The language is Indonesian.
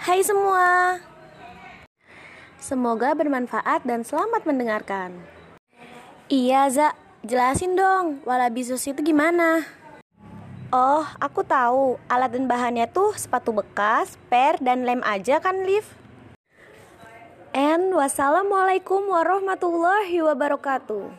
Hai semua. Semoga bermanfaat dan selamat mendengarkan. Iya, Za. Jelasin dong, walabisus itu gimana? Oh, aku tahu. Alat dan bahannya tuh sepatu bekas, per, dan lem aja kan, Liv? And wassalamualaikum warahmatullahi wabarakatuh.